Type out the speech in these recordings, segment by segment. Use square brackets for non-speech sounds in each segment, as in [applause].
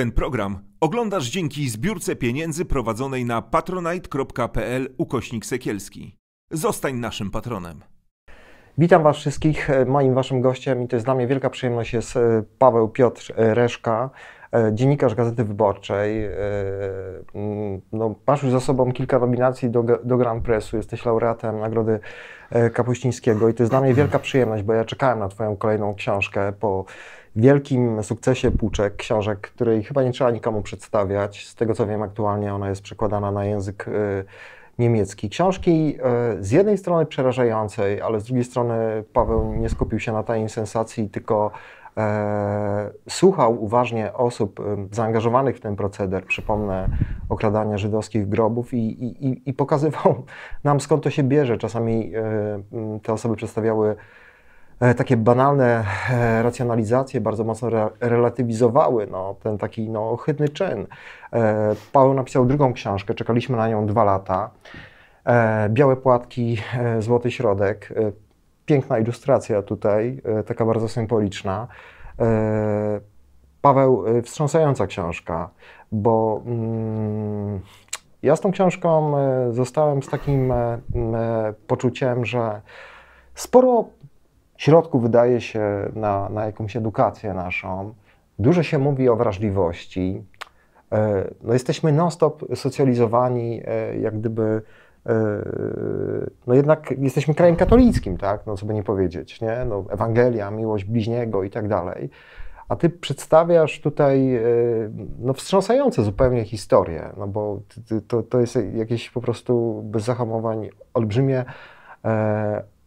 Ten program oglądasz dzięki zbiórce pieniędzy prowadzonej na patronite.pl ukośnik sekielski. Zostań naszym patronem. Witam Was wszystkich. Moim Waszym gościem i to jest dla mnie wielka przyjemność jest e, Paweł Piotr Reszka, e, dziennikarz Gazety Wyborczej. E, no, masz już za sobą kilka nominacji do, do Grand Pressu, jesteś laureatem Nagrody Kapuścińskiego i to jest dla mnie wielka przyjemność, bo ja czekałem na Twoją kolejną książkę po wielkim sukcesie Puczek, książek, której chyba nie trzeba nikomu przedstawiać. Z tego co wiem, aktualnie ona jest przekładana na język y, niemiecki. Książki y, z jednej strony przerażającej, ale z drugiej strony Paweł nie skupił się na tej sensacji, tylko e, słuchał uważnie osób e, zaangażowanych w ten proceder, przypomnę, okradania żydowskich grobów i, i, i pokazywał nam skąd to się bierze. Czasami te osoby przedstawiały takie banalne e, racjonalizacje bardzo mocno re relatywizowały no, ten taki no, ohydny czyn. E, Paweł napisał drugą książkę, czekaliśmy na nią dwa lata. Białe płatki, złoty środek. Piękna ilustracja tutaj, taka bardzo symboliczna. Paweł, wstrząsająca książka, bo mm, ja z tą książką zostałem z takim poczuciem, że sporo środku wydaje się na, na jakąś edukację naszą. Dużo się mówi o wrażliwości. E, no jesteśmy non-stop socjalizowani, e, jak gdyby, e, no jednak jesteśmy krajem katolickim, tak, no co by nie powiedzieć, nie, no Ewangelia, miłość bliźniego i tak dalej, a ty przedstawiasz tutaj, no wstrząsające zupełnie historie, no bo to, to jest jakieś po prostu bez zahamowań olbrzymie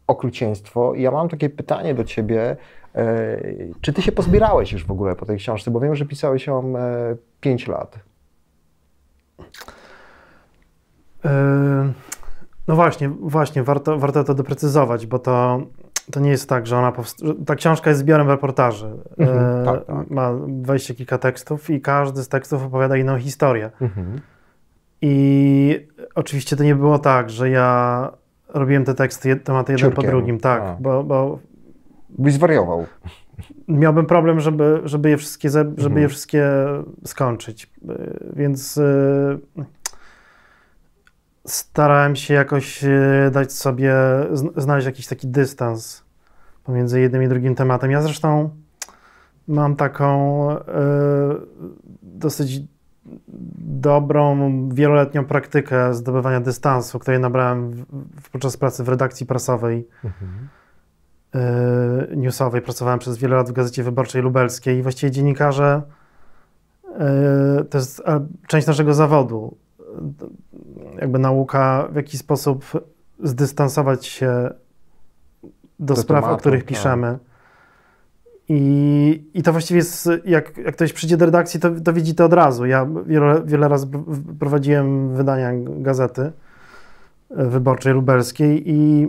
okrucieństwo. I ja mam takie pytanie do ciebie. E, czy ty się pozbierałeś już w ogóle po tej książce? Bo wiem, że pisałeś ją 5 e, lat. E, no właśnie, właśnie, warto, warto to doprecyzować, bo to, to nie jest tak, że ona Ta książka jest zbiorem reportaży. Mhm, tak, tak. Ma wejście kilka tekstów i każdy z tekstów opowiada inną historię. Mhm. I oczywiście to nie było tak, że ja robiłem te teksty, tematy jeden Ciurkiem. po drugim, tak, A. bo, bo... Byś zwariował. Miałbym problem, żeby, żeby, je, wszystkie, żeby mhm. je wszystkie skończyć, więc y, starałem się jakoś y, dać sobie, znaleźć jakiś taki dystans pomiędzy jednym i drugim tematem. Ja zresztą mam taką y, dosyć dobrą, wieloletnią praktykę zdobywania dystansu, której nabrałem w, podczas pracy w redakcji prasowej mhm. y, newsowej. Pracowałem przez wiele lat w Gazecie Wyborczej Lubelskiej i właściwie dziennikarze y, to jest część naszego zawodu. Jakby nauka w jakiś sposób zdystansować się do, do spraw, tematu, o których tak. I, I to właściwie jest, jak, jak ktoś przyjdzie do redakcji, to, to widzi to od razu. Ja wiele, wiele razy prowadziłem wydania gazety wyborczej lubelskiej i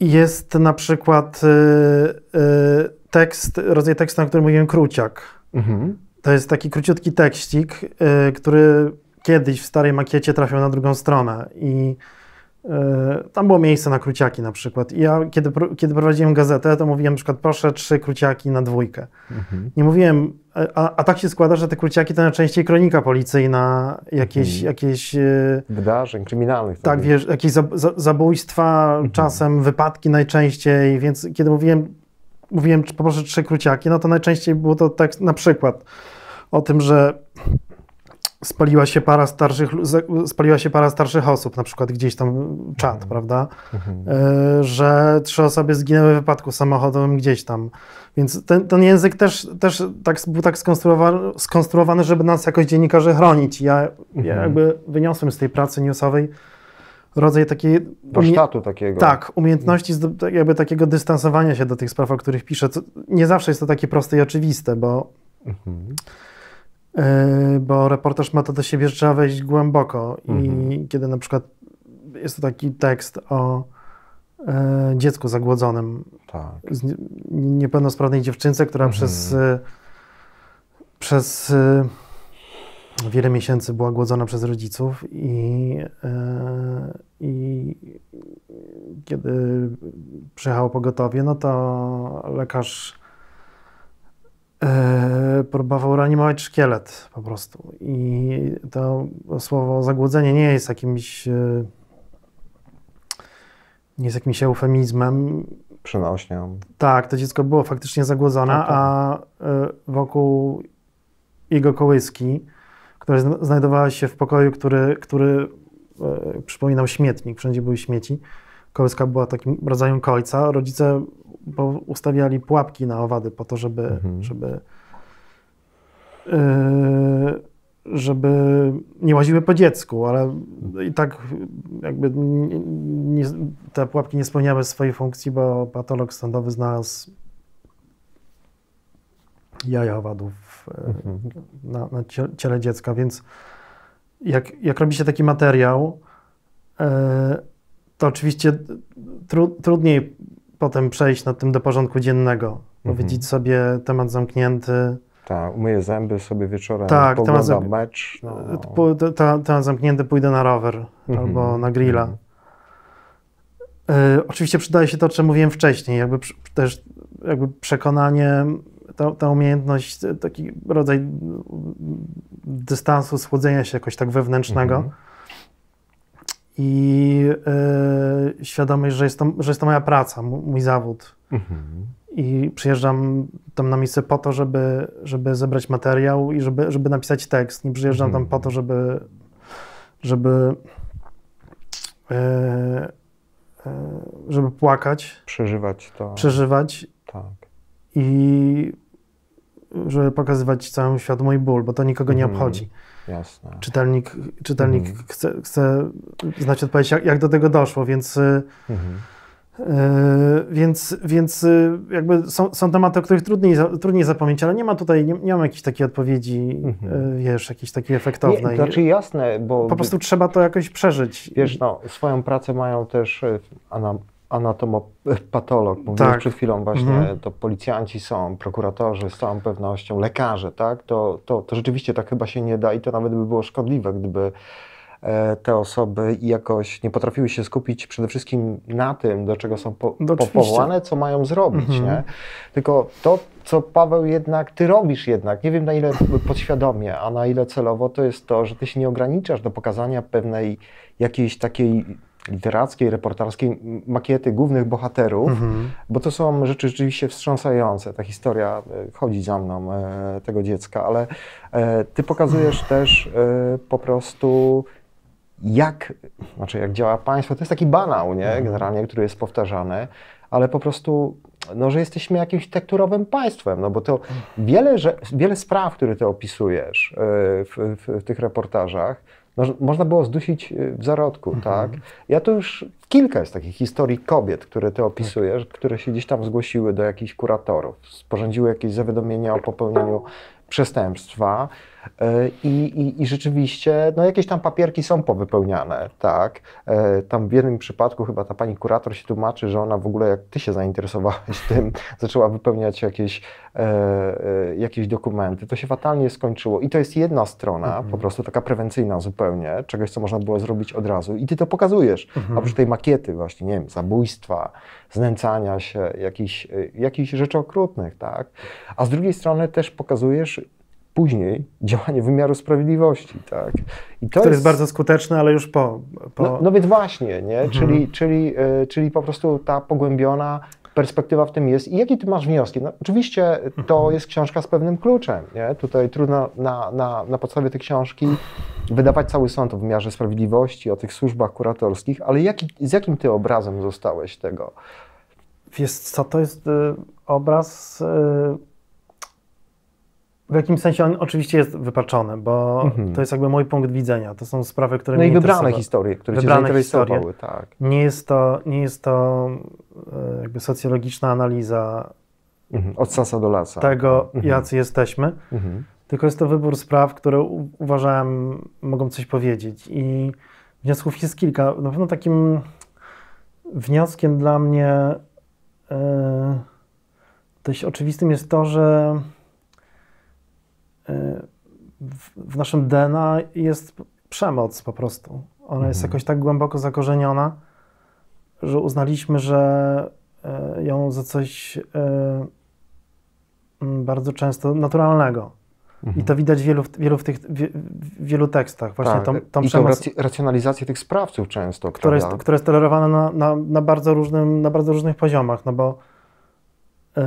jest na przykład y, y, tekst, rodzaj tekstu, na którym mówiłem króciak. Mhm. To jest taki króciutki tekścik, który kiedyś w starej makiecie trafiał na drugą stronę i E, tam było miejsce na kruciaki na przykład. I ja, kiedy, kiedy prowadziłem gazetę, to mówiłem na przykład, proszę trzy kruciaki na dwójkę. Mhm. Nie mówiłem, e, a, a, tak się składa, że te kruciaki to najczęściej kronika policyjna, jakieś... Mhm. jakieś e, Wydarzeń kryminalnych. Tak, wiesz, jakieś zabójstwa, mhm. czasem wypadki najczęściej, więc kiedy mówiłem, mówiłem, poproszę trzy kruciaki, no to najczęściej było to tekst na przykład o tym, że spaliła się para starszych, spaliła się para starszych osób, na przykład gdzieś tam czat, mhm. prawda? Mhm. E, że trzy osoby zginęły w wypadku samochodowym gdzieś tam. Więc ten, ten język też, też tak, był tak skonstruowany, skonstruowany, żeby nas jakoś dziennikarzy chronić. Ja, mhm. ja jakby wyniosłem z tej pracy newsowej rodzaj takiej... Warsztatu takiego. Tak, umiejętności jakby takiego dystansowania się do tych spraw, o których piszę. Nie zawsze jest to takie proste i oczywiste, bo... Mhm bo reportaż ma to do siebie, że trzeba wejść głęboko mhm. i kiedy na przykład jest to taki tekst o e, dziecku zagłodzonym, tak. niepełnosprawnej dziewczynce, która mhm. przez, e, przez e, wiele miesięcy była głodzona przez rodziców i, e, i kiedy przyjechało pogotowie, no to lekarz e, próbował reanimować szkielet po prostu. I to słowo zagłodzenie nie jest jakimś y, nie jest jakimś eufemizmem. Przenośnią. Tak, to dziecko było faktycznie zagłodzone, Tak, tak. a y, wokół jego kołyski, która zna- znajdowała się w pokoju, który, który przypominał śmietnik, wszędzie były śmieci. Kołyska była takim rodzajem końca. Rodzice po- ustawiali pułapki na owady po to, żeby, Mhm. żeby, y, żeby nie łaziły po dziecku, ale i tak jakby nie, nie, te pułapki nie spełniały swojej funkcji, bo patolog sądowy znalazł jaja owadów e, Mhm. na, na cie- ciele dziecka, więc jak, jak robi się taki materiał, e, to oczywiście tru, trudniej potem przejść nad tym do porządku dziennego, powiedzieć sobie temat zamknięty, Tak, umyję zęby sobie wieczorem, Tak, poglądam temat zam- mecz. No. Po- temat zamknięty, pójdę na rower Mhm. albo na grilla. Mhm. E, oczywiście przydaje się to, o czym mówiłem wcześniej, jakby przy, też jakby przekonanie, ta, ta umiejętność, taki rodzaj mm, dystansu, schłodzenia się jakoś tak wewnętrznego Mhm. I e, świadomość, że jest, to, że jest to moja praca, mój zawód. Mhm. I przyjeżdżam tam na miejsce po to, żeby, żeby zebrać materiał i żeby, żeby napisać tekst. Nie przyjeżdżam Mhm. tam po to, żeby, żeby, e, e, żeby płakać, Przeżywać to. przeżywać Tak. i żeby pokazywać całemu światu mój ból, bo to nikogo nie Mhm. Jasne. Czytelnik, czytelnik Mhm. chce, chce znać odpowiedź, jak, jak do tego doszło, więc y, Mhm. Yy, więc, więc yy, jakby są, są tematy, o których trudniej, trudniej zapomnieć, ale nie ma tutaj, nie, nie mam jakiejś takiej odpowiedzi, Mhm. yy, wiesz, jakiejś takiej Nie, efektownej. znaczy jasne, bo po prostu trzeba to jakoś przeżyć. wiesz, no, swoją pracę mają też anatomopatolog, mówiłeś Tak. przed chwilą właśnie, Mhm. to policjanci są, prokuratorzy z całą pewnością, lekarze, tak? To, to, to rzeczywiście tak chyba się nie da i to nawet by było szkodliwe, gdyby e, te osoby jakoś nie potrafiły się skupić przede wszystkim na tym, do czego są po, No powołane, co mają zrobić, Mhm. nie? Tylko to, co Paweł jednak, ty robisz jednak, nie wiem na ile podświadomie, a na ile celowo, to jest to, że ty się nie ograniczasz do pokazania pewnej jakiejś takiej literackiej, reporterskiej makiety głównych bohaterów, Mhm. bo to są rzeczy rzeczywiście wstrząsające. Ta historia e, chodzi za mną, e, tego dziecka, ale e, ty pokazujesz też e, po prostu jak, znaczy jak działa państwo, to jest taki banał, nie, generalnie, który jest powtarzany, ale po prostu, no, że jesteśmy jakimś tekturowym państwem, no bo to wiele, że, wiele spraw, które ty opisujesz e, w, w, w tych reportażach, można było zdusić e, w zarodku, tak? Ja to już kilka jest takich historii kobiet, które ty opisujesz, które się gdzieś tam zgłosiły do jakichś kuratorów, sporządziły jakieś zawiadomienia o popełnieniu przestępstwa i, i, i rzeczywiście no jakieś tam papierki są powypełniane, tak. E, Tam w jednym przypadku chyba ta pani kurator się tłumaczy, że ona w ogóle jak ty się zainteresowałeś [laughs] tym, zaczęła wypełniać jakieś, e, e, jakieś dokumenty. To się fatalnie skończyło i to jest jedna strona, po prostu taka prewencyjna zupełnie, czegoś, co można było zrobić od razu i ty to pokazujesz. Oprócz tej makiety właśnie, nie wiem, zabójstwa, znęcania się, jakichś, jakichś rzeczy okrutnych, tak? A z drugiej strony też pokazujesz później działanie wymiaru sprawiedliwości, tak? I to Który jest bardzo skuteczny, ale już po. po no, no więc właśnie, nie? Czyli, czyli, y, czyli po prostu ta pogłębiona perspektywa w tym jest. I jakie ty masz wnioski? No, oczywiście to jest książka z pewnym kluczem, nie? Tutaj trudno na, na, na podstawie tej książki wydawać cały sąd o wymiarze sprawiedliwości, o tych służbach kuratorskich, ale jaki, z jakim ty obrazem zostałeś tego? Wiesz co, to jest y, obraz... Y, w jakimś sensie on oczywiście jest wypaczony, bo Mhm. to jest jakby mój punkt widzenia. To są sprawy, które No i mnie wybrane interesowały. historie, które Wybrane cię zainteresowały, tak. Nie jest to, nie jest to e, jakby socjologiczna analiza Mhm. Od sasa do lasa. tego, Mhm. jacy jesteśmy, Mhm. tylko jest to wybór spraw, które uważałem mogą coś powiedzieć. I wniosków jest kilka. Na pewno takim wnioskiem dla mnie e, dość oczywistym jest to, że w, w naszym DNA jest przemoc po prostu. Ona jest Mhm. jakoś tak głęboko zakorzeniona, że uznaliśmy, że e, ją za coś e, bardzo często naturalnego. I to widać w wielu, wielu, w tych, wielu tekstach. Właśnie tak. tą, tą I przemoc, rac- racjonalizację tych sprawców często, która jest, która jest tolerowana na, na, na, bardzo różnym, na bardzo różnych poziomach, no bo yy,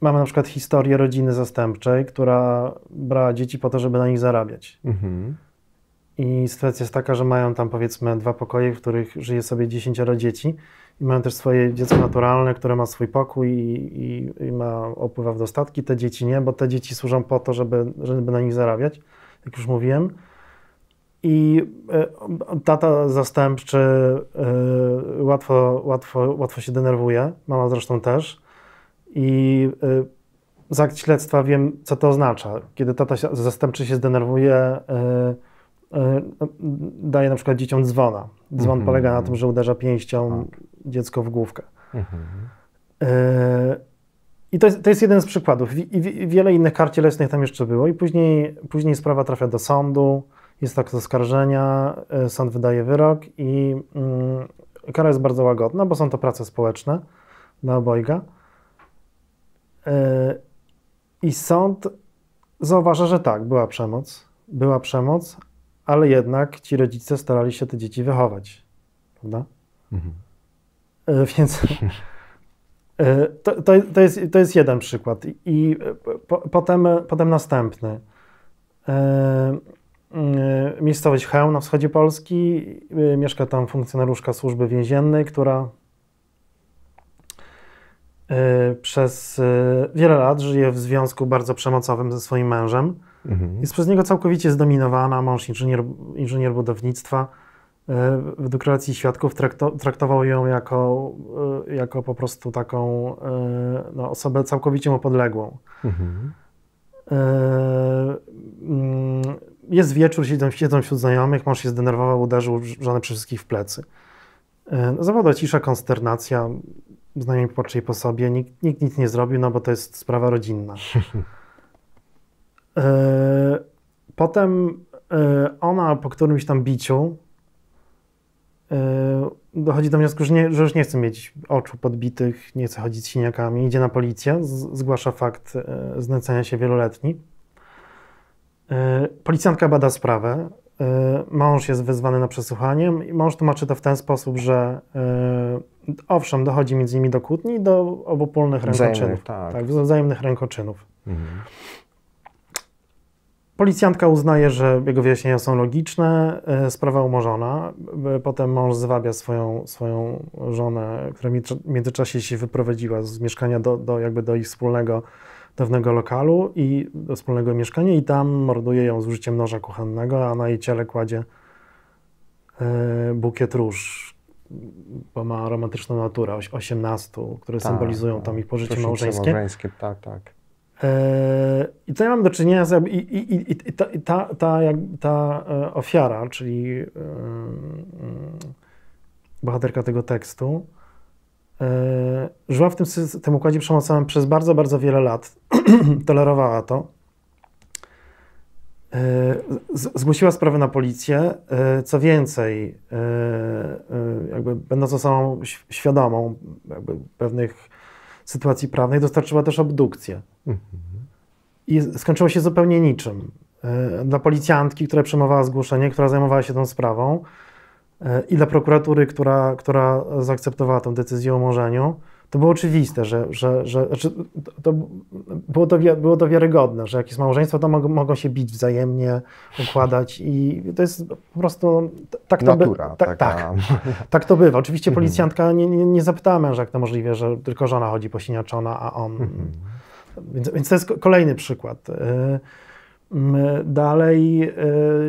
mamy na przykład historię rodziny zastępczej, która brała dzieci po to, żeby na nich zarabiać. Mhm. I sytuacja jest taka, że mają tam powiedzmy dwa pokoje, w których żyje sobie dziesięcioro dzieci i mają też swoje dziecko naturalne, które ma swój pokój i, i, i ma opływa w dostatki. Te dzieci nie, bo te dzieci służą po to, żeby, żeby na nich zarabiać, jak już mówiłem. I e, tata zastępczy e, łatwo, łatwo, łatwo się denerwuje, mama zresztą też. I e, z akt śledztwa wiem, co to oznacza. Kiedy tata zastępczy się zdenerwuje, e, e, daje na przykład dzieciom dzwona. Dzwon Mhm. polega na tym, że uderza pięścią dziecko w główkę. Mhm. I to jest, to jest jeden z przykładów. I, i wi- wiele innych kar cielesnych tam jeszcze było. I później, później sprawa trafia do sądu, jest akt oskarżenia, sąd wydaje wyrok i mm, kara jest bardzo łagodna, bo są to prace społeczne dla obojga. E, I sąd zauważa, że tak, była przemoc, była przemoc, ale jednak ci rodzice starali się te dzieci wychować. Prawda? Mhm. E, Więc e, to, to, to, jest, to jest jeden przykład. I po, potem, potem następny. E, Miejscowość Cheł na wschodzie Polski. Mieszka tam funkcjonariuszka służby więziennej, która przez e, wiele lat żyje w związku bardzo przemocowym ze swoim mężem. Mhm. Jest przez niego całkowicie zdominowana. Mąż inżynier, inżynier budownictwa. E, Według relacji świadków trakto, traktował ją jako, jako po prostu taką no, osobę całkowicie mu podległą. Mhm. Mm, Jest wieczór, siedzą, siedzą wśród znajomych, mąż się zdenerwował, uderzył żonę przy wszystkich w plecy. Zawoda cisza, konsternacja, znajomi popatrzyli po sobie, nikt, nikt nic nie zrobił, no bo to jest sprawa rodzinna. [laughs] E, Potem e, ona po którymś tam biciu e, dochodzi do wniosku, że, nie, że już nie chce mieć oczu podbitych, nie chce chodzić z siniakami, idzie na policję, z, zgłasza fakt znęcania się wieloletni. Policjantka bada sprawę. E, Mąż jest wezwany na przesłuchanie i mąż tłumaczy to w ten sposób, że e, owszem, dochodzi między nimi do kłótni do obopólnych Wzajemnych, rękoczynów. tak. tak, wzajemnych rękoczynów. Mhm. Policjantka uznaje, że jego wyjaśnienia są logiczne, e, sprawa umorzona. Potem mąż zwabia swoją, swoją żonę, która w międzyczasie się wyprowadziła z mieszkania do, do, jakby do ich wspólnego dawnego lokalu i do wspólnego mieszkania i tam morduje ją z użyciem noża kuchennego, a na jej ciele kładzie e, bukiet róż, bo ma romantyczną naturę, oś- 18, które Tak, symbolizują tak. tam ich pożycie małżeńskie. małżeńskie, tak, tak. E, I tutaj mamy do czynienia z, i, i, i, ta, ta, ta, jak, ta e, ofiara, czyli mm, bohaterka tego tekstu, żyła w tym, tym układzie przemocowym przez bardzo, bardzo wiele lat. [clears throat] Tolerowała to. Z- Zgłosiła sprawę na policję. E, Co więcej, jakby będąc osobą świadomą jakby pewnych sytuacji prawnej, dostarczyła też obdukcję. Mhm. I skończyło się zupełnie niczym. Dla policjantki, która przyjmowała zgłoszenie, która zajmowała się tą sprawą, i dla prokuratury, która, która zaakceptowała tę decyzję o umorzeniu, to było oczywiste, że, że, że znaczy, to, było, to, było to wiarygodne, że jak jest małżeństwo, to mogą, mogą się bić wzajemnie, układać i to jest po prostu tak to by- Natura tak, tak, tak to bywa. Oczywiście policjantka nie, nie, nie zapytała męża, jak to możliwe, że tylko żona chodzi posiniaczona, a on... Mhm. Więc, więc to jest ko- kolejny przykład. Y, m, Dalej.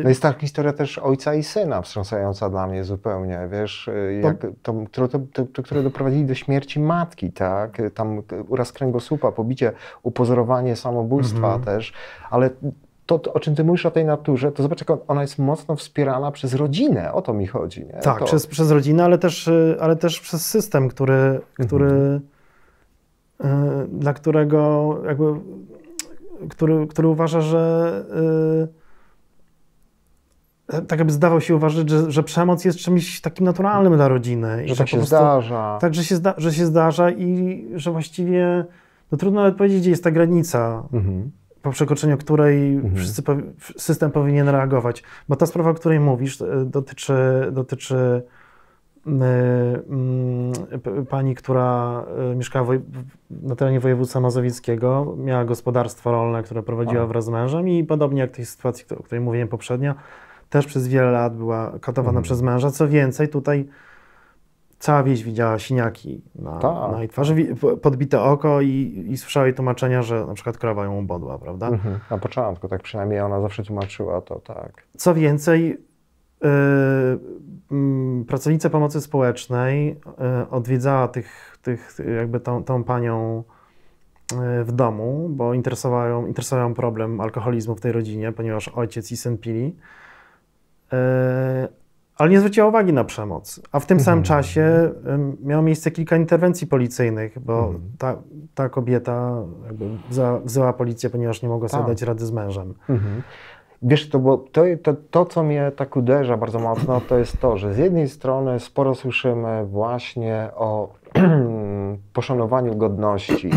y, No jest ta historia też ojca i syna wstrząsająca dla mnie zupełnie, wiesz, y, jak to, które, to, to, to, które doprowadzili do śmierci matki, tak, Y, tam uraz kręgosłupa, pobicie, upozorowanie samobójstwa Mhm. też, ale to, o czym ty mówisz o tej naturze, to zobacz, jak on- ona jest mocno wspierana przez rodzinę, o to mi chodzi, nie? tak, to, przez, przez rodzinę, ale też, ale też przez system, który, który y, dla którego jakby, który, który uważa, że y, tak jakby zdawał się uważać, że, że przemoc jest czymś takim naturalnym dla rodziny. i że tak się prostu- zdarza. Tak, że się, zda, że się zdarza i że właściwie no trudno nawet powiedzieć, gdzie jest ta granica. Mhm. po przekroczeniu której Mhm. wszyscy, system powinien reagować. Bo ta sprawa, o której mówisz, e, dotyczy, dotyczy y, pani, która y, mieszkała na terenie województwa mazowieckiego, miała gospodarstwo rolne, które prowadziła wraz z mężem i podobnie jak tej sytuacji, o której mówiłem poprzednio, też przez wiele lat była katowana Mhm. przez męża. Co więcej, tutaj cała wieś widziała siniaki na, Tak. na jej twarzy, podbite oko i, i słyszała jej tłumaczenia, że na przykład krowa ją ubodła, prawda? Mhm. Na początku, tak przynajmniej ona zawsze tłumaczyła to, tak. Co więcej, mm, pracownica pomocy społecznej yy, odwiedzała tych, tych jakby tą, tą panią yy, w domu, bo interesował ją, interesował ją problem alkoholizmu w tej rodzinie, ponieważ ojciec i syn pili. Ale nie zwróciła uwagi na przemoc. A w tym samym Mhm. czasie ym, miało miejsce kilka interwencji policyjnych, bo Mhm. ta, ta kobieta jakby wzywa- wzywa policję, ponieważ nie mogła sobie Tak. dać rady z mężem. Mhm. Wiesz, to, bo to, to, to, co mnie tak uderza bardzo mocno, to jest to, że z jednej strony sporo słyszymy właśnie o [clears throat] poszanowaniu godności,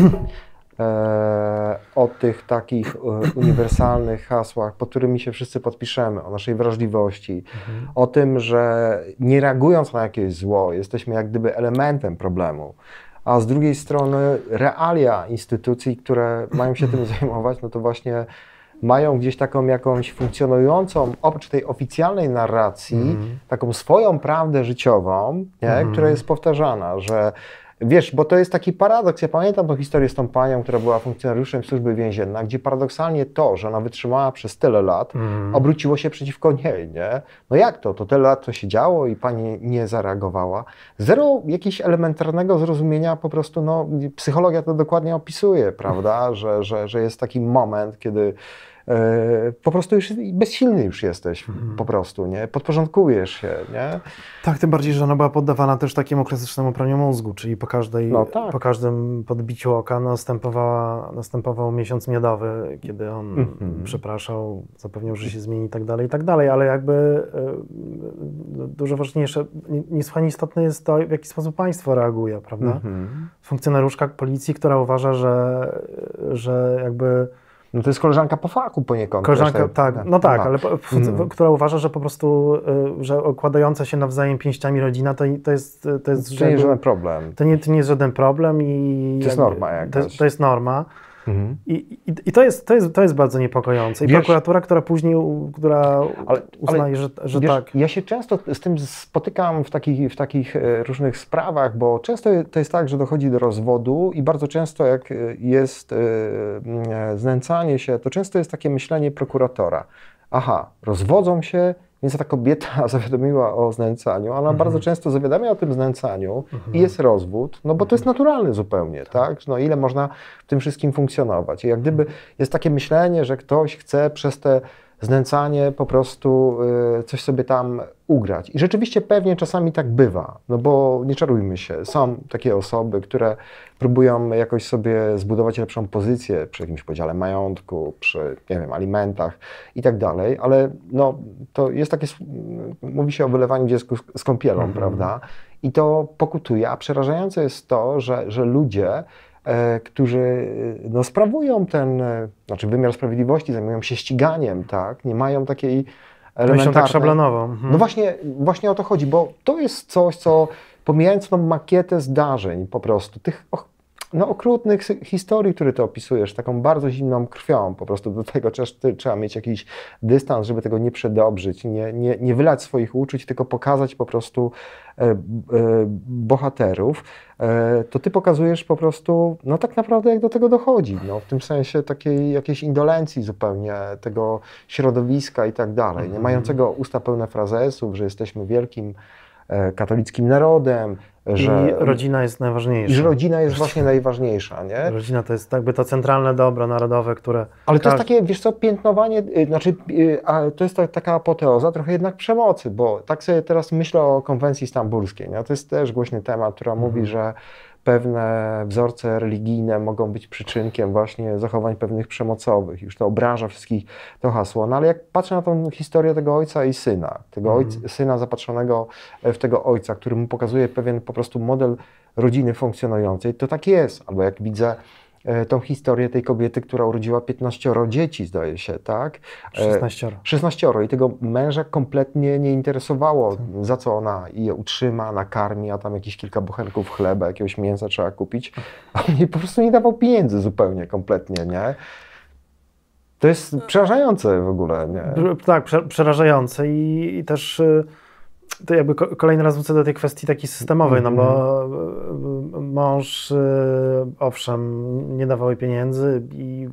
e, o tych takich e, uniwersalnych hasłach, pod którymi się wszyscy podpiszemy, o naszej wrażliwości, o tym, że nie reagując na jakieś zło, jesteśmy jak gdyby elementem problemu. A z drugiej strony realia instytucji, które mają się tym [clears throat] zajmować, no to właśnie mają gdzieś taką jakąś funkcjonującą, oprócz tej oficjalnej narracji, Mhm. taką swoją prawdę życiową, nie, Mhm. która jest powtarzana, że wiesz, bo to jest taki paradoks. Ja pamiętam tą historię z tą panią, która była funkcjonariuszem służby więziennej, gdzie paradoksalnie to, że ona wytrzymała przez tyle lat, Mhm. obróciło się przeciwko niej, nie? No jak to? To tyle lat to się działo i pani nie zareagowała. Zero jakiegoś elementarnego zrozumienia, po prostu, no, psychologia to dokładnie opisuje, prawda? Że, że, że jest taki moment, kiedy po prostu już bezsilny już jesteś, Mhm. po prostu, nie? Podporządkujesz się, nie? Tak, tym bardziej, że ona była poddawana też takiemu klasycznemu praniu mózgu, czyli po, każdej, No tak. po każdym podbiciu oka następowała, następował miesiąc miodowy, kiedy on Mhm. przepraszał, zapewniał, że się zmieni i tak dalej, i tak dalej, ale jakby e, e, dużo ważniejsze, nie- niesłychanie istotne jest to, w jaki sposób państwo reaguje, prawda? Mhm. Funkcjonariuszka policji, która uważa, że, że jakby No to jest koleżanka po fachu poniekąd. Koleżanka, też, tak, no tak, no. ale po, w, Mhm. która uważa, że po prostu, y, że okładająca się nawzajem pięściami rodzina to, to jest, to jest, To nie jest żaden problem. to nie, to nie jest żaden problem i... To jest norma To, jakaś. jest- to jest norma. Mhm. I, i, i to, jest, to, jest, to jest bardzo niepokojące. I Wiesz- prokuratura, która później która Ale- uznaje, że, że Wiesz, tak. Ja się często z tym spotykam w takich, w takich e, różnych sprawach, bo często to jest tak, że dochodzi do rozwodu i bardzo często jak e, jest e, znęcanie się, to często jest takie myślenie prokuratora. Aha, rozwodzą się, więc ta kobieta [laughs] zawiadomiła o znęcaniu, ale ona bardzo często zawiadamia o tym znęcaniu i jest rozwód, no bo to jest naturalne zupełnie, tak? No ile można w tym wszystkim funkcjonować? I jak gdyby jest takie myślenie, że ktoś chce przez te znęcanie po prostu y, coś sobie tam ugrać. I rzeczywiście pewnie czasami tak bywa, no bo nie czarujmy się, są takie osoby, które próbują jakoś sobie zbudować lepszą pozycję przy jakimś podziale majątku, przy, nie wiem, alimentach i tak dalej, ale no, to jest takie, mówi się o wylewaniu dziecku z- kąpielą, Mhm. prawda? I to pokutuje, a przerażające jest to, że, że ludzie, którzy e, no, sprawują ten, e, znaczy wymiar sprawiedliwości, zajmują się ściganiem, tak, nie mają takiej Myślą elementarnej... tak szablonowo. Mhm. No właśnie, właśnie o to chodzi, bo to jest coś, co pomijając tą makietę zdarzeń po prostu, tych no, okrutnych historii, które ty opisujesz, taką bardzo zimną krwią, po prostu do tego trzeba mieć jakiś dystans, żeby tego nie przedobrzyć, nie, nie, nie wylać swoich uczuć, tylko pokazać po prostu e, e, bohaterów, e, to ty pokazujesz po prostu, no tak naprawdę jak do tego dochodzi, no, w tym sensie takiej jakiejś indolencji zupełnie tego środowiska i tak dalej, nie Mhm. mającego usta pełne frazesów, że jesteśmy wielkim e, katolickim narodem, że, I rodzina jest najważniejsza. i że rodzina jest właśnie najważniejsza, nie? Rodzina to jest jakby to centralne dobro narodowe, które... Ale to jest takie, wiesz co, piętnowanie, y, znaczy y, to jest ta, taka apoteoza trochę jednak przemocy, bo tak sobie teraz myślę o konwencji stambulskiej, nie? to jest też głośny temat, która mówi, że pewne wzorce religijne mogą być przyczynkiem właśnie zachowań pewnych przemocowych. Już to obraża wszystkich to hasło. No ale jak patrzę na tą historię tego ojca i syna, tego ojca, syna zapatrzonego w tego ojca, który mu pokazuje pewien po prostu model rodziny funkcjonującej, to tak jest. Albo jak widzę tą historię tej kobiety, która urodziła 15 dzieci, zdaje się, tak? E, 16. 16 i tego męża kompletnie nie interesowało, za co ona je utrzyma, nakarmi, a tam jakieś kilka bochenków chleba, jakiegoś mięsa trzeba kupić, a on jej po prostu nie dawał pieniędzy zupełnie, kompletnie, nie? To jest przerażające w ogóle, nie? Tak, prze, przerażające i, i też y, to jakby ko- kolejny raz wrócę do tej kwestii takiej systemowej, no bo y, mąż y, owszem nie dawał jej pieniędzy i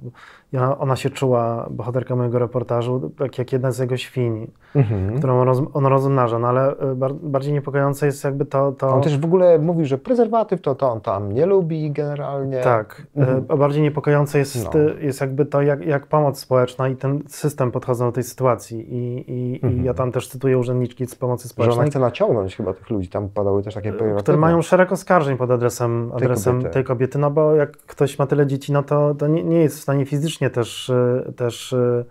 i ona, ona się czuła, bohaterka mojego reportażu, tak jak jedna z jego świń, Mhm. którą on, roz, on rozmnaża, no ale y, bar, bardziej niepokojące jest jakby to... to On też w ogóle mówił, że prezerwatyw to, to on tam nie lubi generalnie. Tak, Mhm. y, bardziej niepokojące jest, No. y, jest jakby to, jak, jak pomoc społeczna i ten system podchodzą do tej sytuacji i, i, Mhm. i ja tam też cytuję urzędniczki z pomocy Że ona społecznej, chce naciągnąć chyba tych ludzi, tam padały też takie pejoratywne. które mają szereg oskarżeń pod adresem, adresem kobiety. tej kobiety, no bo jak ktoś ma tyle dzieci, no to, to nie, nie jest w stanie fizycznie też, y, też y,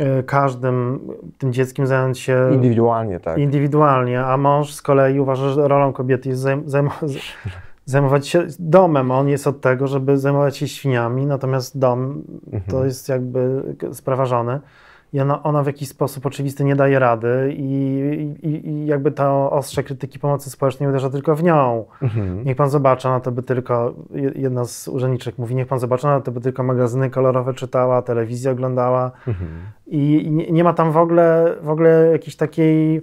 y, każdym tym dzieckiem zająć się Indywidualnie, tak. indywidualnie, a mąż z kolei uważa, że rolą kobiety jest zajm, zajm, zajmować się domem. On jest od tego, żeby zajmować się świniami, natomiast dom to Mhm. jest jakby sprawa żony. I ona, ona w jakiś sposób oczywisty nie daje rady i, i, i jakby to ostrze krytyki pomocy społecznej uderza tylko w nią. Mhm. Niech pan zobaczy, na to by tylko, je- jedna z urzędniczek mówi, niech pan zobaczy, na to by tylko magazyny kolorowe czytała, telewizję oglądała, Mhm. i nie, nie ma tam w ogóle, w ogóle jakiejś takiej.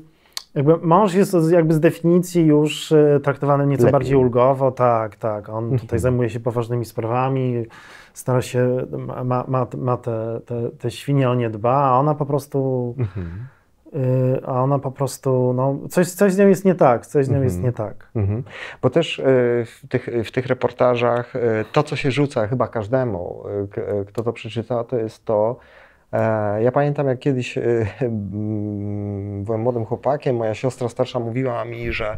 Jakby mąż jest jakby z definicji już e, traktowany nieco Lepiej. bardziej ulgowo, tak, tak. On Mhm. tutaj zajmuje się poważnymi sprawami, stara się, ma, ma, ma te, te, te świnie o nie dba, a ona po prostu, Mhm. y, a ona po prostu, no, coś, coś z nią jest nie tak, coś z nią jest Mhm. nie tak. Mhm. Bo też y, w tych, w tych reportażach y, to, co się rzuca chyba każdemu, kto to przeczyta, to jest to. e, Ja pamiętam, jak kiedyś [laughs] byłem młodym chłopakiem, moja siostra starsza mówiła mi, że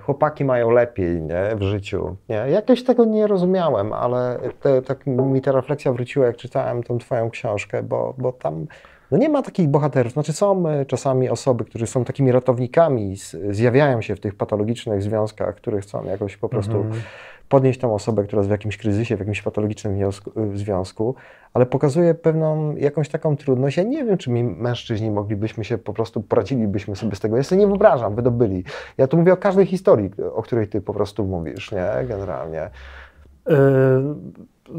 chłopaki mają lepiej nie, w życiu. Nie? Jakoś tego nie rozumiałem, ale tak mi ta refleksja wróciła, jak czytałem tą twoją książkę, bo, bo tam no nie ma takich bohaterów. Znaczy są e, czasami osoby, którzy są takimi ratownikami, zjawiają się w tych patologicznych związkach, które chcą jakoś po prostu Mhm. podnieść tą osobę, która jest w jakimś kryzysie, w jakimś patologicznym wniosku, w związku, ale pokazuje pewną jakąś taką trudność. Ja nie wiem, czy my mężczyźni moglibyśmy się po prostu, poradzilibyśmy sobie z tego. Ja sobie nie wyobrażam, wydobyli. Ja tu mówię o każdej historii, o której ty po prostu mówisz, nie? Generalnie. Y,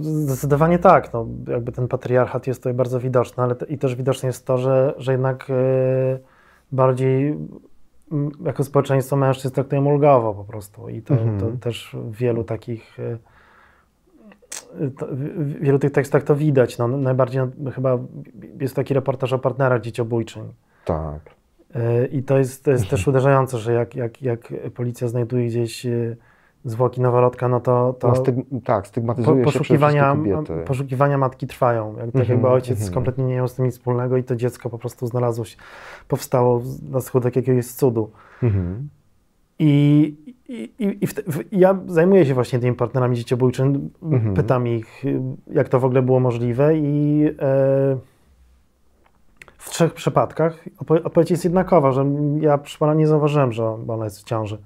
Zdecydowanie tak. No, jakby ten patriarchat jest tutaj bardzo widoczny, ale te, i też widoczne jest to, że, że jednak y, bardziej mm, jako społeczeństwo mężczyzn traktują ulgowo po prostu. I to, Mhm. to też w wielu takich. y, to, w wielu tych tekstach to widać. No, najbardziej no, chyba jest taki reportaż o partnerach dzieciobójczym. Tak. Y, I to jest, to jest też uderzające, że jak, jak, jak policja znajduje gdzieś zwłoki noworodka, no to, to No, styg, tak, po, stygmatyzuje się poszukiwania, kobiety. poszukiwania matki trwają. Jak, tak Mhm, jakby ojciec mhm. kompletnie nie miał z tym nic wspólnego i to dziecko po prostu znalazło się, powstało na skutek jakiegoś cudu. Mhm. I, i, i, i w, w, ja zajmuję się właśnie tymi partnerami dzieciobójczymi, Mhm. pytam ich, jak to w ogóle było możliwe i e, w trzech przypadkach odpowiedź jest jednakowa, że ja proszę pana nie zauważyłem, że ona jest w ciąży.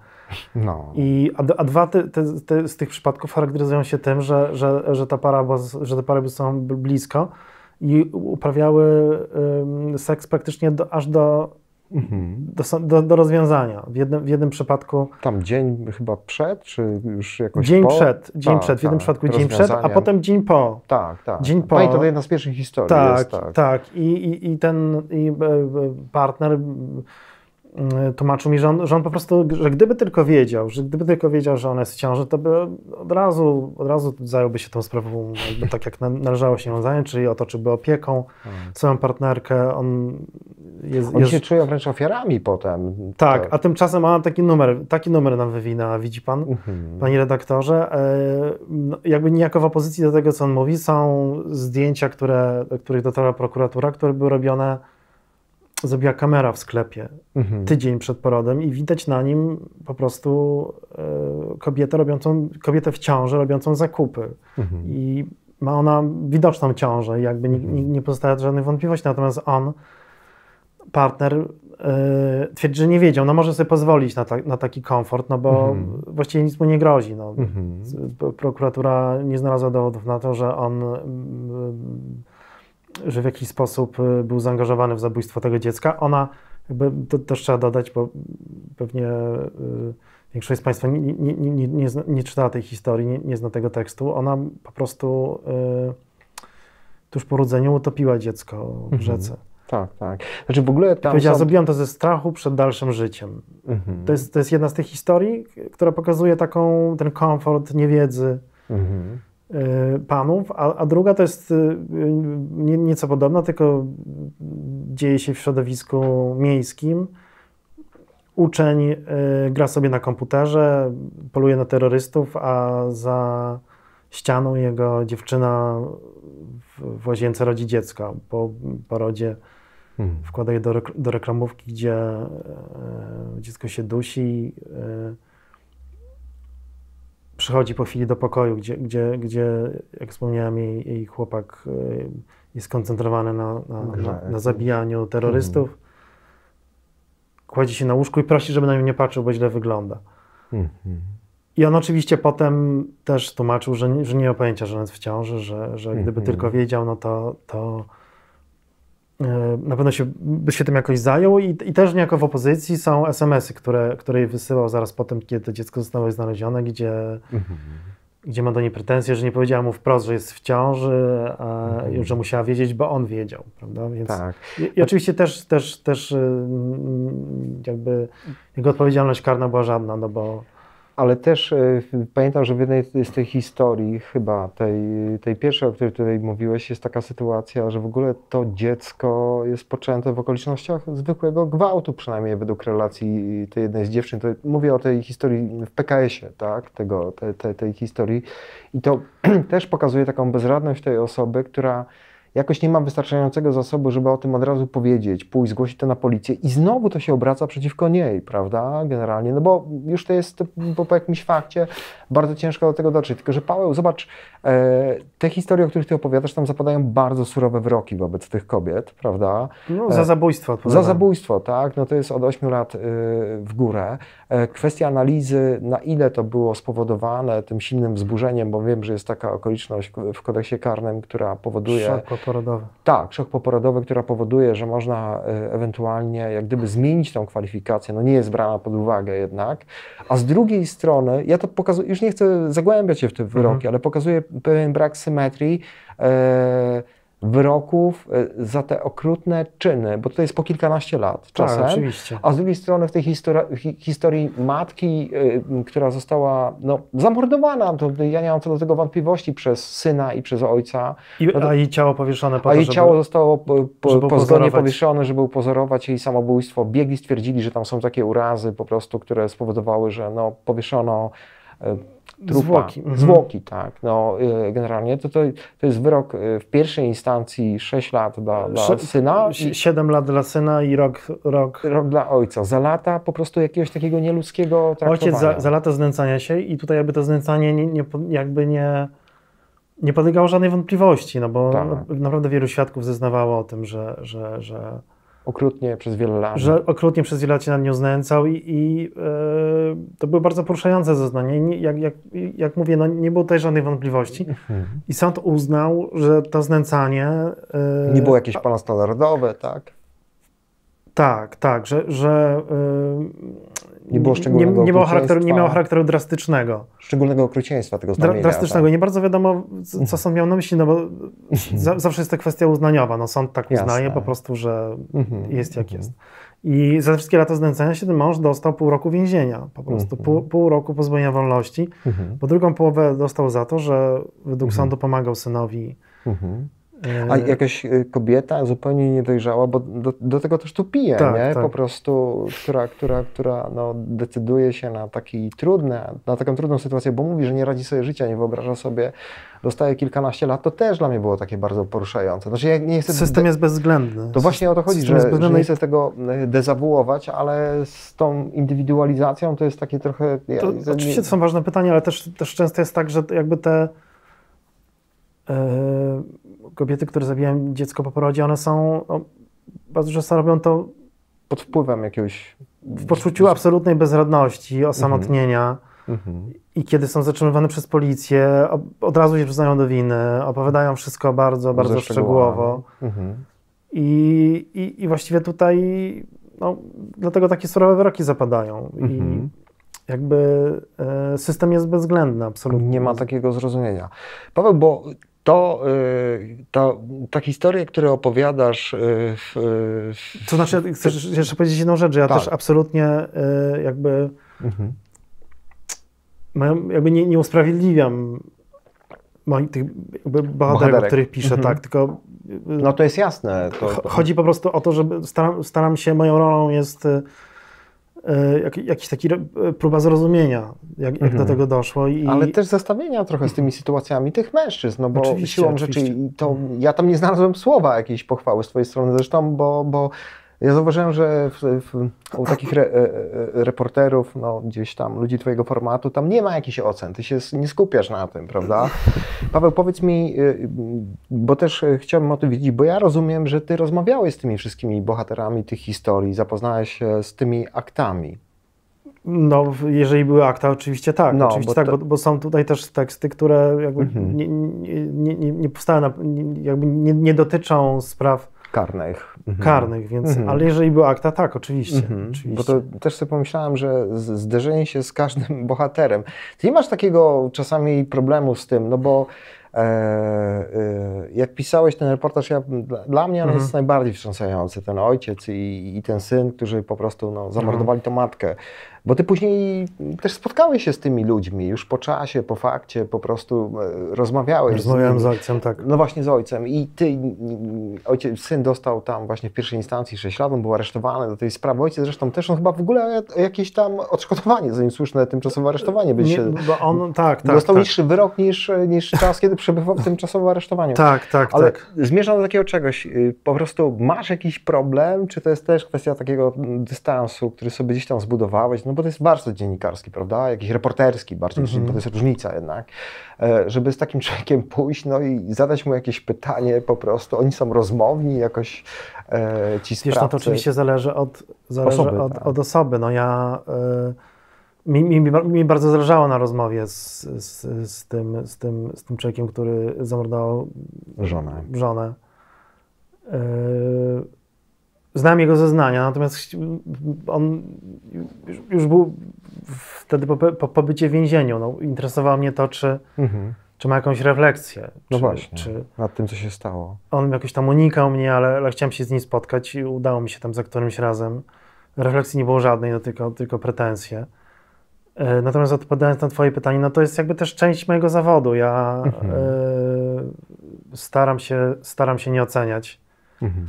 No. I, a, a dwa te, te, te, z tych przypadków charakteryzują się tym, że, że, że, ta para była, z- że te pary były są bl- blisko i uprawiały seks praktycznie do, aż do, Mhm. do, do, do rozwiązania. W jednym, w jednym przypadku Tam dzień chyba przed, czy już jakoś dzień po? przed, dzień Tak, przed, w jednym tak, przypadku dzień przed, a potem dzień po. Tak, tak. Dzień po. Pamiętam, to jedna z pierwszych historii Tak, jest, tak. tak. I, i, I ten i, e, e, partner tłumaczył mi, że on, że on po prostu, że gdyby tylko wiedział, że gdyby tylko wiedział, że ona jest w ciąży, to by od razu, od razu zająłby się tą sprawą tak, jak na- należało się ją zająć, czyli otoczyłby opieką swoją partnerkę. On jest, Oni jest się czują wręcz ofiarami potem. tak, a tymczasem ona taki numer, taki numer nam wywina, widzi pan? Mhm. Panie redaktorze, e, no, jakby niejako w opozycji do tego, co on mówi, są zdjęcia, które, do których dotarła prokuratura, które były robione, zrobiła kamera w sklepie Mhm. tydzień przed porodem i widać na nim po prostu e, kobietę robiącą, kobietę w ciąży robiącą zakupy. Mhm. I ma ona widoczną ciążę, i jakby nie, nie, nie pozostaje żadnych wątpliwości, natomiast on, partner, yy, twierdzi, że nie wiedział. No może sobie pozwolić na, ta, na taki komfort, no bo Mhm. właściwie nic mu nie grozi. No. Mhm. Prokuratura nie znalazła dowodów na to, że on, że w jakiś sposób y, był zaangażowany w zabójstwo tego dziecka. Ona, jakby to też trzeba dodać, bo pewnie y, większość z Państwa nie, nie, nie, nie, nie, czytała tej historii, nie, nie zna tego tekstu. Ona po prostu y, tuż po urodzeniu utopiła dziecko w Mhm. rzece. Tak, tak. Znaczy w ogóle tam Powiedziała, są... zrobiłam to ze strachu przed dalszym życiem. Mhm. To jest, to jest jedna z tych historii, która pokazuje taką, ten komfort niewiedzy Mhm. Y, panów, a, a druga to jest y, nie, nieco podobna, tylko dzieje się w środowisku miejskim. Uczeń y, gra sobie na komputerze, poluje na terrorystów, a za ścianą jego dziewczyna w, w łazience rodzi dziecko. Po porodzie Mhm. wkłada je do, do reklamówki, gdzie e, dziecko się dusi. E, przychodzi po chwili do pokoju, gdzie, gdzie, gdzie jak wspomniałem, jej, jej chłopak e, jest skoncentrowany na, na, na, na zabijaniu terrorystów. Kładzie się na łóżku i prosi, żeby na nią nie patrzył, bo źle wygląda. Mhm. I on oczywiście potem też tłumaczył, że, nie- że nie ma pojęcia, że on jest w ciąży, że, że gdyby Mhm. tylko wiedział, no to, to na pewno się, by się tym jakoś zajął. I, I też niejako w opozycji są SMS-y, które, które jej wysyłał zaraz po tym, kiedy dziecko zostało znalezione, gdzie, Mhm. gdzie ma do niej pretensje, że nie powiedziała mu wprost, że jest w ciąży, a Mhm. że musiała wiedzieć, bo on wiedział, prawda? Więc Tak. i, I oczywiście też, też, też jakby jego odpowiedzialność karna była żadna, no bo Ale też e, pamiętam, że w jednej z tych historii, chyba tej, tej pierwszej, o której tutaj mówiłeś, jest taka sytuacja, że w ogóle to dziecko jest poczęte w okolicznościach zwykłego gwałtu, przynajmniej według relacji tej jednej z dziewczyn. To mówię o tej historii w PKS-ie, tak, tego, te, te, tej historii. I to [clears throat] też pokazuje taką bezradność tej osoby, która jakoś nie ma wystarczającego zasobu, żeby o tym od razu powiedzieć, pójść, zgłosić to na policję i znowu to się obraca przeciwko niej, prawda, generalnie, no bo już to jest po, po jakimś fakcie bardzo ciężko do tego dotrzeć, tylko że Paweł, zobacz, e, te historie, o których ty opowiadasz, tam zapadają bardzo surowe wyroki wobec tych kobiet, prawda, no, za E, zabójstwo za odpowiadam. zabójstwo, tak? No to jest od 8 lat y, w górę. E, Kwestia analizy, na ile to było spowodowane tym silnym wzburzeniem, bo wiem, że jest taka okoliczność w kodeksie karnym, która powoduje. Szok poporodowy. Tak, szok poporodowy, która powoduje, że można e, ewentualnie jak gdyby zmienić tą kwalifikację, no nie jest brana pod uwagę jednak. A z drugiej strony, ja to pokazuję, już nie chcę zagłębiać się w te wyroki, Mhm. ale pokazuję pewien brak symetrii e, wyroków e, za te okrutne czyny, bo to jest po kilkanaście lat czasem. Tak, oczywiście. A z drugiej strony w tej histori- hi- historii matki, y, która została no, zamordowana, to ja nie mam co do tego wątpliwości, przez syna i przez ojca, I, no to- a jej ciało powieszone po a to, jej żeby... ciało zostało po, po, powieszone, żeby upozorować jej samobójstwo. Biegli stwierdzili, że tam są takie urazy po prostu, które spowodowały, że no, powieszono e, trupa. Zwłoki. Mhm. Zwłoki, tak. No, e, generalnie to, to, to jest wyrok e, w pierwszej instancji 6 lat dla, dla syna i Si- Siedem lat dla syna i rok... rok... rok dla ojca. Za lata po prostu jakiegoś takiego nieludzkiego traktowania. Ojciec za, za lata znęcania się i tutaj jakby to znęcanie nie, nie, jakby nie, nie podlegało żadnej wątpliwości, no bo Tak. naprawdę wielu świadków zeznawało o tym, że, że, że, Okrutnie przez wiele lat. że okrutnie przez wiele lat się nad nią znęcał i, i e, to były bardzo poruszające zeznania. I nie, jak, jak, jak mówię, no nie było tutaj żadnej wątpliwości. Mhm. I sąd uznał, że to znęcanie... e, Nie było jakieś narodowe, tak? Tak, tak, że, że e, Nie było nie, szczególnego nie, miało charakteru, nie miało charakteru drastycznego. Szczególnego okrucieństwa tego znamienia. drastycznego. tak. Nie bardzo wiadomo, co, sąd miał na myśli, no bo [laughs] za, zawsze jest to kwestia uznaniowa. No, sąd tak Jasne. uznaje po prostu, że Mhm, jest jak mhm. jest. I za wszystkie lata znęcania się ten mąż dostał pół roku więzienia. Po prostu Mhm. pół, pół roku pozbawienia wolności. Bo drugą połowę dostał za to, że według sądu pomagał synowi. A jakaś y, kobieta zupełnie niedojrzała, bo do, do tego też tu pije, Tak, nie? tak. Po prostu, która, która, która no, decyduje się na taki trudny, na taką trudną sytuację, bo mówi, że nie radzi sobie życia, nie wyobraża sobie, dostaje kilkanaście lat, to też dla mnie było takie bardzo poruszające. Znaczy ja nie chcę... System jest bezwzględny. To właśnie o to chodzi, że, że nie chcę tego y, dezawuować, ale z tą indywidualizacją to jest takie trochę... ja- To, to oczywiście nie- to są ważne pytania, ale też, też często jest tak, że jakby te e, kobiety, które zabijają dziecko po porodzie, one są, no, bardzo często robią to pod wpływem jakiegoś... W poczuciu absolutnej bezradności, osamotnienia. Mhm. I kiedy są zatrzymywane przez policję, od razu się przyznają do winy, opowiadają wszystko bardzo, bardzo Ze szczegółowo. Mhm. I, i, I właściwie tutaj, no, dlatego takie surowe wyroki zapadają. I Mhm. jakby e, system jest bezwzględny, absolutnie. Nie ma takiego zrozumienia. Paweł, bo to, y, to ta historia, którą opowiadasz y, w, w, To znaczy, chcę jeszcze powiedzieć jedną rzecz, że ja Tak. też absolutnie e, jakby, Mhm. jakby nie, nie usprawiedliwiam moich tych jakby bohaterów, o Bohaterek. których piszę, Mhm. tak, tylko No to jest jasne. To, to, Chodzi po prostu o to, żeby staram, staram się, moją rolą jest jak, jakiś taki e, próba zrozumienia, jak, jak Mhm. do tego doszło. I, Ale też zestawienia trochę z tymi sytuacjami tych mężczyzn, no bo Oczywiście, siłą oczywiście. rzeczy to ja tam nie znalazłem słowa jakiejś pochwały z twojej strony zresztą, bo, bo ja zauważyłem, że w, w, u takich re, e, e, reporterów, no gdzieś tam ludzi twojego formatu, tam nie ma jakichś ocen, ty się nie skupiasz na tym, prawda? Paweł, powiedz mi, y, bo też y, chciałbym o tym wiedzieć, bo ja rozumiem, że ty rozmawiałeś z tymi wszystkimi bohaterami tych historii, zapoznałeś się z tymi aktami. No, jeżeli były akta, oczywiście tak. No, oczywiście bo tak, to- bo, bo są tutaj też teksty, które jakby Mhm. nie, nie, nie, nie, powstały, na, jakby nie, nie dotyczą spraw Karnych. Mhm. karnych, więc, Mhm. ale jeżeli były akta, tak, oczywiście. Mhm, oczywiście. Bo to też sobie pomyślałem, że zderzenie się z każdym [laughs] bohaterem. Ty nie masz takiego czasami problemu z tym, no bo e, e, jak pisałeś ten reportaż, ja, dla, mnie on Mhm. jest najbardziej wstrząsający. Ten ojciec i, i ten syn, którzy po prostu no, zamordowali tą matkę. Bo ty później też spotkałeś się z tymi ludźmi, już po czasie, po fakcie, po prostu e, rozmawiałeś Rozmawiałem z z ojcem, tak. No właśnie z ojcem. I ty, ojciec, syn dostał tam właśnie w pierwszej instancji 6 lat, on był aresztowany do tej sprawy. Ojciec zresztą też, on chyba w ogóle jakieś tam odszkodowanie, zanim słuszne tymczasowe aresztowanie by się... bo on, tak, tak. dostał tak. niższy wyrok niż, niż czas, kiedy przebywał w tymczasowym aresztowaniu. Tak, tak, Ale tak. zmierzam do takiego czegoś, y, po prostu masz jakiś problem, czy to jest też kwestia takiego dystansu, który sobie gdzieś tam zbudowałeś, no bo to jest warsztat dziennikarski, prawda, jakiś reporterski bardziej, Mhm. bo to jest różnica jednak, e, żeby z takim człowiekiem pójść, no i zadać mu jakieś pytanie po prostu, oni są rozmowni, jakoś e, ci Wiesz, no sprawcy. to oczywiście zależy od zależy Osoby, od, tak. od osoby. No ja, y, mi, mi, mi bardzo zależało na rozmowie z, z, z, tym, z, tym, z tym człowiekiem, który zamordował Żonę. żonę. Y, Znam jego zeznania, natomiast on już, był wtedy po, po pobycie w więzieniu. No, interesowało mnie to, czy, Mhm. czy ma jakąś refleksję. No czy, właśnie, Czy, nad tym, co się stało. on jakoś tam unikał mnie, ale, ale chciałem się z nim spotkać i udało mi się tam za którymś razem. Refleksji nie było żadnej, no tylko, tylko pretensje. E, Natomiast odpowiadając na Twoje pytanie, no to jest jakby też część mojego zawodu. Ja Mhm. e, staram, się, staram się nie oceniać. Mhm.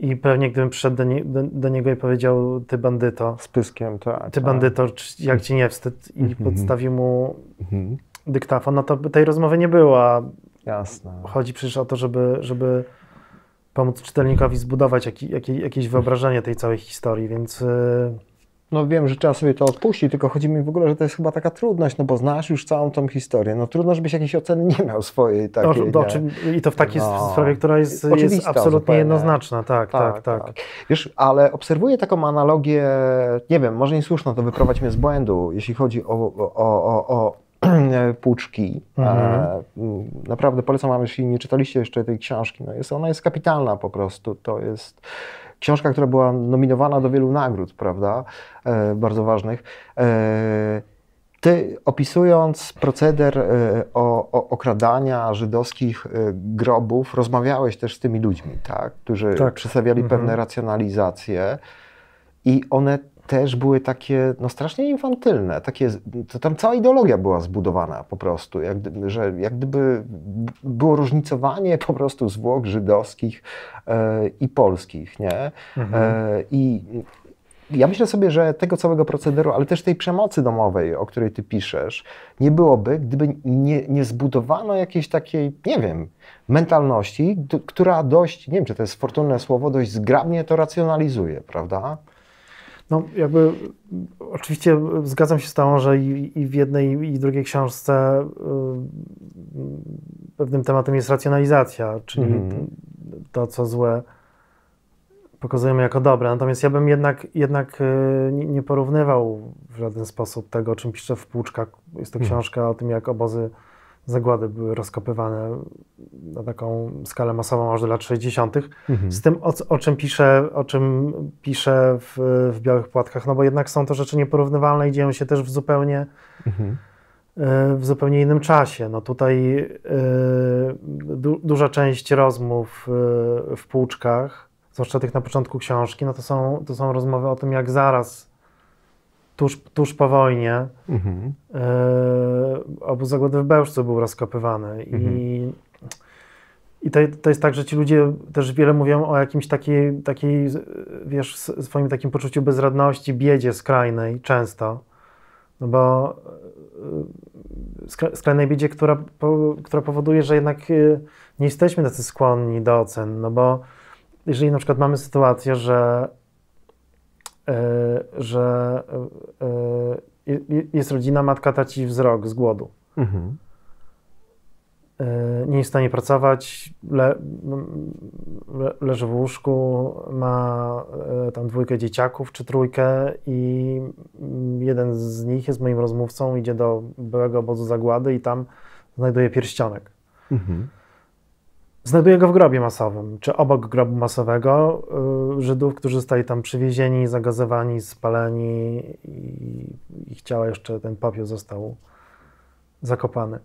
I pewnie gdybym przyszedł do, nie, do, do niego i powiedział, ty bandyto, Z pyskiem, tak. ty tak. bandyto, czy- jak ci nie wstyd i Mhm. podstawił mu Mhm. dyktafon, no to by tej rozmowy nie było. a Jasne. Chodzi przecież o to, żeby, żeby pomóc czytelnikowi zbudować jaki, jakie, jakieś wyobrażenie tej całej historii, więc y, No wiem, że trzeba sobie to odpuścić, tylko chodzi mi w ogóle, że to jest chyba taka trudność, no bo znasz już całą tą historię. No trudno, żebyś jakiejś oceny nie miał swojej no, takiej. no, czym, i to w takiej No. sprawie, która jest, jest absolutnie zupełnie. jednoznaczna. Tak, tak, tak. Wiesz, ale obserwuję taką analogię, nie wiem, może niesłuszną, to wyprowadź mnie z błędu, jeśli chodzi o, o, o, o, [clears throat] Płuczki. Mhm. E, naprawdę polecam wam, jeśli nie czytaliście jeszcze tej książki, no jest, ona jest kapitalna po prostu. To jest książka, która była nominowana do wielu nagród, prawda, e, bardzo ważnych. E, ty opisując proceder e, o, o, okradania żydowskich e, grobów, rozmawiałeś też z tymi ludźmi, tak? którzy Tak. przedstawiali Mhm. pewne racjonalizacje i one też były takie no, strasznie infantylne. Takie, to tam cała ideologia była zbudowana po prostu, jak, że jak gdyby było różnicowanie po prostu zwłok żydowskich e, i polskich, nie? Mhm. E, I ja myślę sobie, że tego całego procederu, ale też tej przemocy domowej, o której ty piszesz, nie byłoby, gdyby nie, nie zbudowano jakiejś takiej, nie wiem, mentalności, która dość, nie wiem, czy to jest fortunne słowo, dość zgrabnie to racjonalizuje, prawda? No jakby oczywiście zgadzam się z tą, że i, i w jednej i drugiej książce y, pewnym tematem jest racjonalizacja, czyli Mhm. to, co złe pokazujemy jako dobre. Natomiast ja bym jednak, jednak y, nie porównywał w żaden sposób tego, o czym pisze w Płuczkach. Jest to Mhm. książka o tym, jak obozy zagłady były rozkopywane na taką skalę masową aż do lat 60. Mhm. Z tym, o, o czym pisze, o czym pisze w, w Białych Płatkach, no bo jednak są to rzeczy nieporównywalne i dzieją się też w zupełnie, Mhm. e, w zupełnie innym czasie. No tutaj e, du, duża część rozmów e, w Płuczkach, zwłaszcza tych na początku książki, no to są, to są rozmowy o tym, jak zaraz, tuż, tuż po wojnie, Mhm. e, obóz zagłady w Bełżcu był rozkopywany i, i to, to jest tak, że ci ludzie też wiele mówią o jakimś takiej, takiej wiesz, swoim takim poczuciu bezradności, biedzie skrajnej często, no bo e, skra- skrajnej biedzie, która, która powoduje, że jednak e, nie jesteśmy tacy skłonni do ocen, no bo jeżeli na przykład mamy sytuację, że że e, e, je- jest rodzina, matka traci wzrok z głodu. Mhm. E, Nie jest w stanie pracować, le, le, leży w łóżku, ma e, tam dwójkę dzieciaków czy trójkę i mm, jeden z nich jest moim rozmówcą, idzie do byłego obozu zagłady i tam znajduje pierścionek. Mhm. Znajduje go w grobie masowym, czy obok grobu masowego y, Żydów, którzy zostali tam przywiezieni, zagazowani, spaleni i ich ciała jeszcze, ten popiół został zakopany.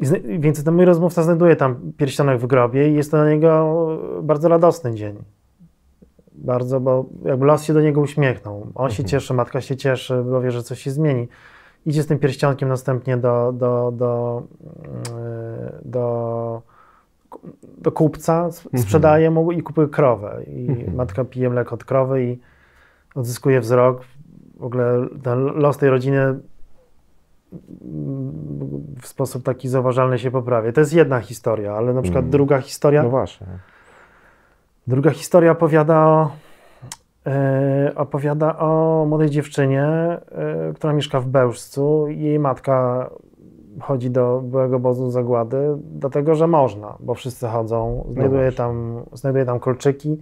I Więc ten mój rozmówca znajduje tam pierścionek w grobie i jest to dla niego bardzo radosny dzień. Bardzo, bo jakby los się do niego uśmiechnął. On się Mhm. cieszy, matka się cieszy, bo wie, że coś się zmieni. Idzie z tym pierścionkiem następnie do, do, do, yy, do, do kupca, Mhm. sprzedaje mu i kupuje krowę. I Mhm. matka pije mleko od krowy i odzyskuje wzrok. W ogóle ten los tej rodziny mm, w sposób taki zauważalny się poprawia. To jest jedna historia, ale na przykład Mm. druga historia. No właśnie. Druga historia opowiada o, e, opowiada o młodej dziewczynie, e, która mieszka w Bełżcu. Jej matka chodzi do byłego obozu zagłady, dlatego że można, bo wszyscy chodzą. Znajduje, właśnie. tam, znajduje tam kolczyki,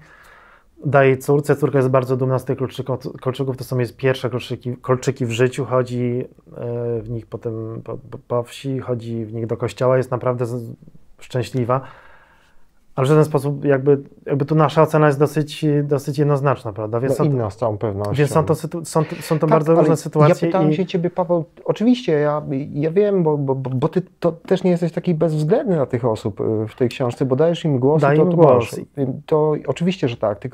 daje córce. Córka jest bardzo dumna z tych kolczyków. kolczyków to są jej pierwsze kolczyki, kolczyki w życiu. Chodzi e, w nich potem po, po, po wsi, chodzi w nich do kościoła, jest naprawdę szczęśliwa. Ale w żaden sposób, jakby, jakby tu nasza ocena jest dosyć, dosyć jednoznaczna, prawda? Więc, No są, inna z całą pewnością. więc są to, sytu, są, to- są to Tak, bardzo różne sytuacje. Ja pytałem i, się ciebie, Paweł, oczywiście, ja, ja wiem, bo, bo, bo ty to też nie jesteś taki bezwzględny dla tych osób y, w tej książce, bo dajesz im głos Daję i to im głos. To oczywiście, że tak, tylko